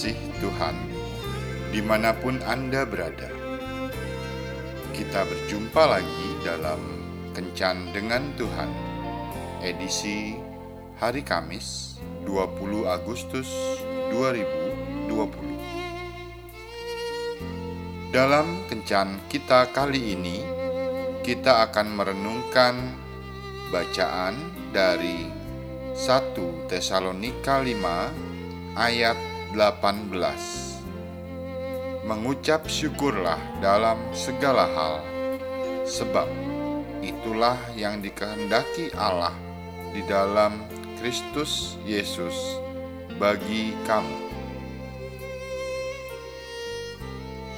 kasih Tuhan, di mana pun Anda berada, kita berjumpa lagi dalam Kencan dengan Tuhan, edisi hari Kamis 20 Agustus 2020. Dalam Kencan kita kali ini, kita akan merenungkan bacaan dari 1 Tesalonika 5 ayat 18 Mengucap syukurlah dalam segala hal sebab itulah yang dikehendaki Allah di dalam Kristus Yesus bagi kamu.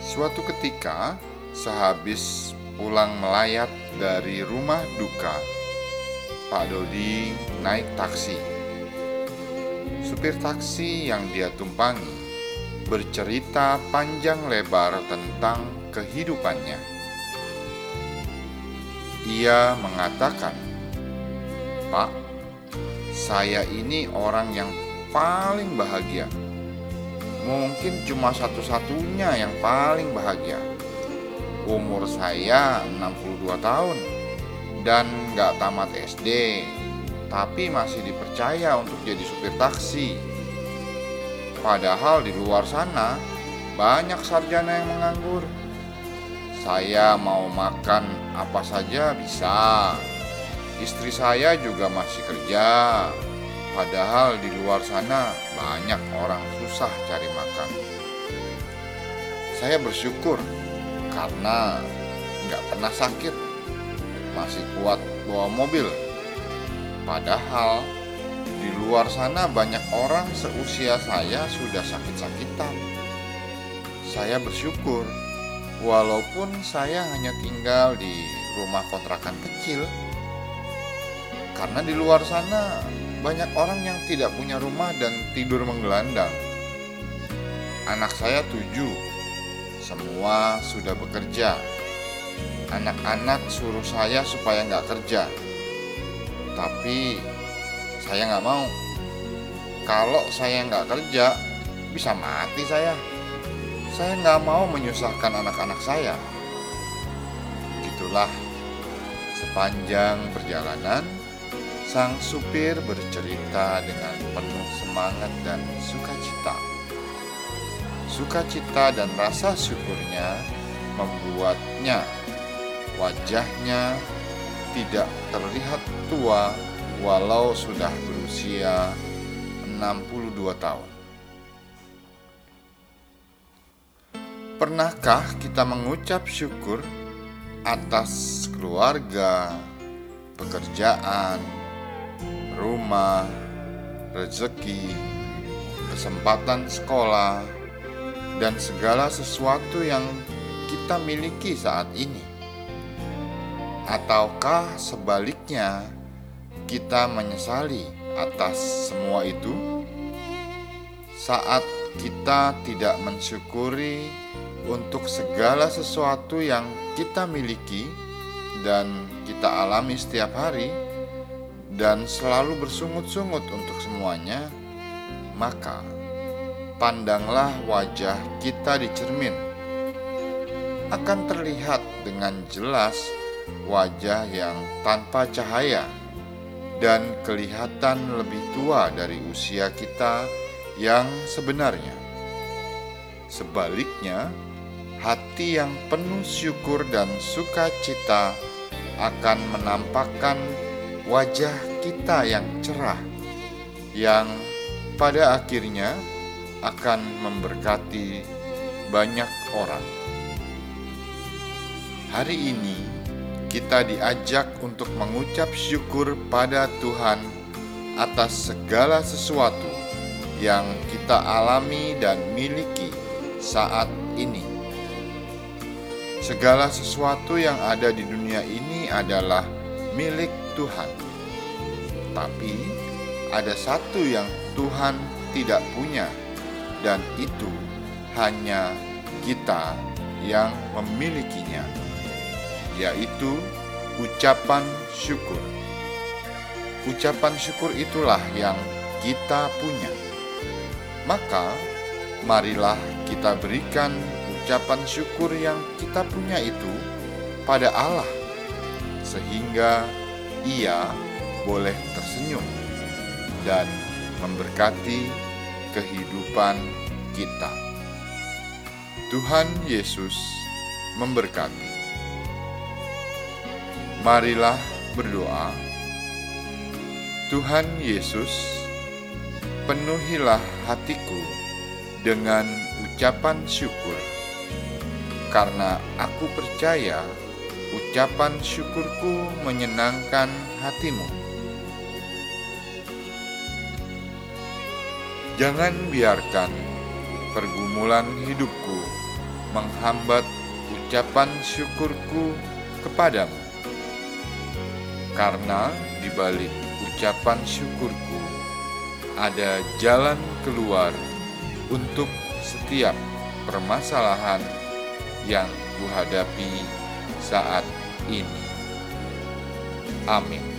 Suatu ketika, sehabis pulang melayat dari rumah duka, Pak Dodi naik taksi. Supir taksi yang dia tumpangi bercerita panjang lebar tentang kehidupannya. Ia mengatakan, "Pak, saya ini orang yang paling bahagia. Mungkin cuma satu-satunya yang paling bahagia. Umur saya 62 tahun dan nggak tamat SD, tapi masih dipercaya untuk jadi supir taksi. Padahal di luar sana banyak sarjana yang menganggur. Saya mau makan apa saja bisa. Istri saya juga masih kerja. Padahal di luar sana banyak orang susah cari makan. Saya bersyukur karena nggak pernah sakit masih kuat bawa mobil. Padahal di luar sana banyak orang seusia saya sudah sakit-sakitan. Saya bersyukur walaupun saya hanya tinggal di rumah kontrakan kecil. Karena di luar sana banyak orang yang tidak punya rumah dan tidur menggelandang. Anak saya tujuh, semua sudah bekerja anak-anak suruh saya supaya nggak kerja. Tapi saya nggak mau. Kalau saya nggak kerja, bisa mati saya. Saya nggak mau menyusahkan anak-anak saya. Itulah sepanjang perjalanan, sang supir bercerita dengan penuh semangat dan sukacita. Sukacita dan rasa syukurnya membuatnya Wajahnya tidak terlihat tua walau sudah berusia 62 tahun. Pernahkah kita mengucap syukur atas keluarga, pekerjaan, rumah, rezeki, kesempatan sekolah, dan segala sesuatu yang kita miliki saat ini? Ataukah sebaliknya kita menyesali atas semua itu? Saat kita tidak mensyukuri untuk segala sesuatu yang kita miliki dan kita alami setiap hari dan selalu bersungut-sungut untuk semuanya, maka pandanglah wajah kita di cermin. Akan terlihat dengan jelas wajah yang tanpa cahaya dan kelihatan lebih tua dari usia kita yang sebenarnya. Sebaliknya, hati yang penuh syukur dan sukacita akan menampakkan wajah kita yang cerah, yang pada akhirnya akan memberkati banyak orang. Hari ini, kita diajak untuk mengucap syukur pada Tuhan atas segala sesuatu yang kita alami dan miliki saat ini. Segala sesuatu yang ada di dunia ini adalah milik Tuhan, tapi ada satu yang Tuhan tidak punya, dan itu hanya kita yang memilikinya yaitu ucapan syukur. Ucapan syukur itulah yang kita punya. Maka, marilah kita berikan ucapan syukur yang kita punya itu pada Allah, sehingga Ia boleh tersenyum dan memberkati kehidupan kita. Tuhan Yesus memberkati. Marilah berdoa. Tuhan Yesus, penuhilah hatiku dengan ucapan syukur, karena aku percaya ucapan syukurku menyenangkan hatimu. Jangan biarkan pergumulan hidupku menghambat ucapan syukurku kepadamu. Karena di balik ucapan syukurku ada jalan keluar untuk setiap permasalahan yang kuhadapi saat ini. Amin.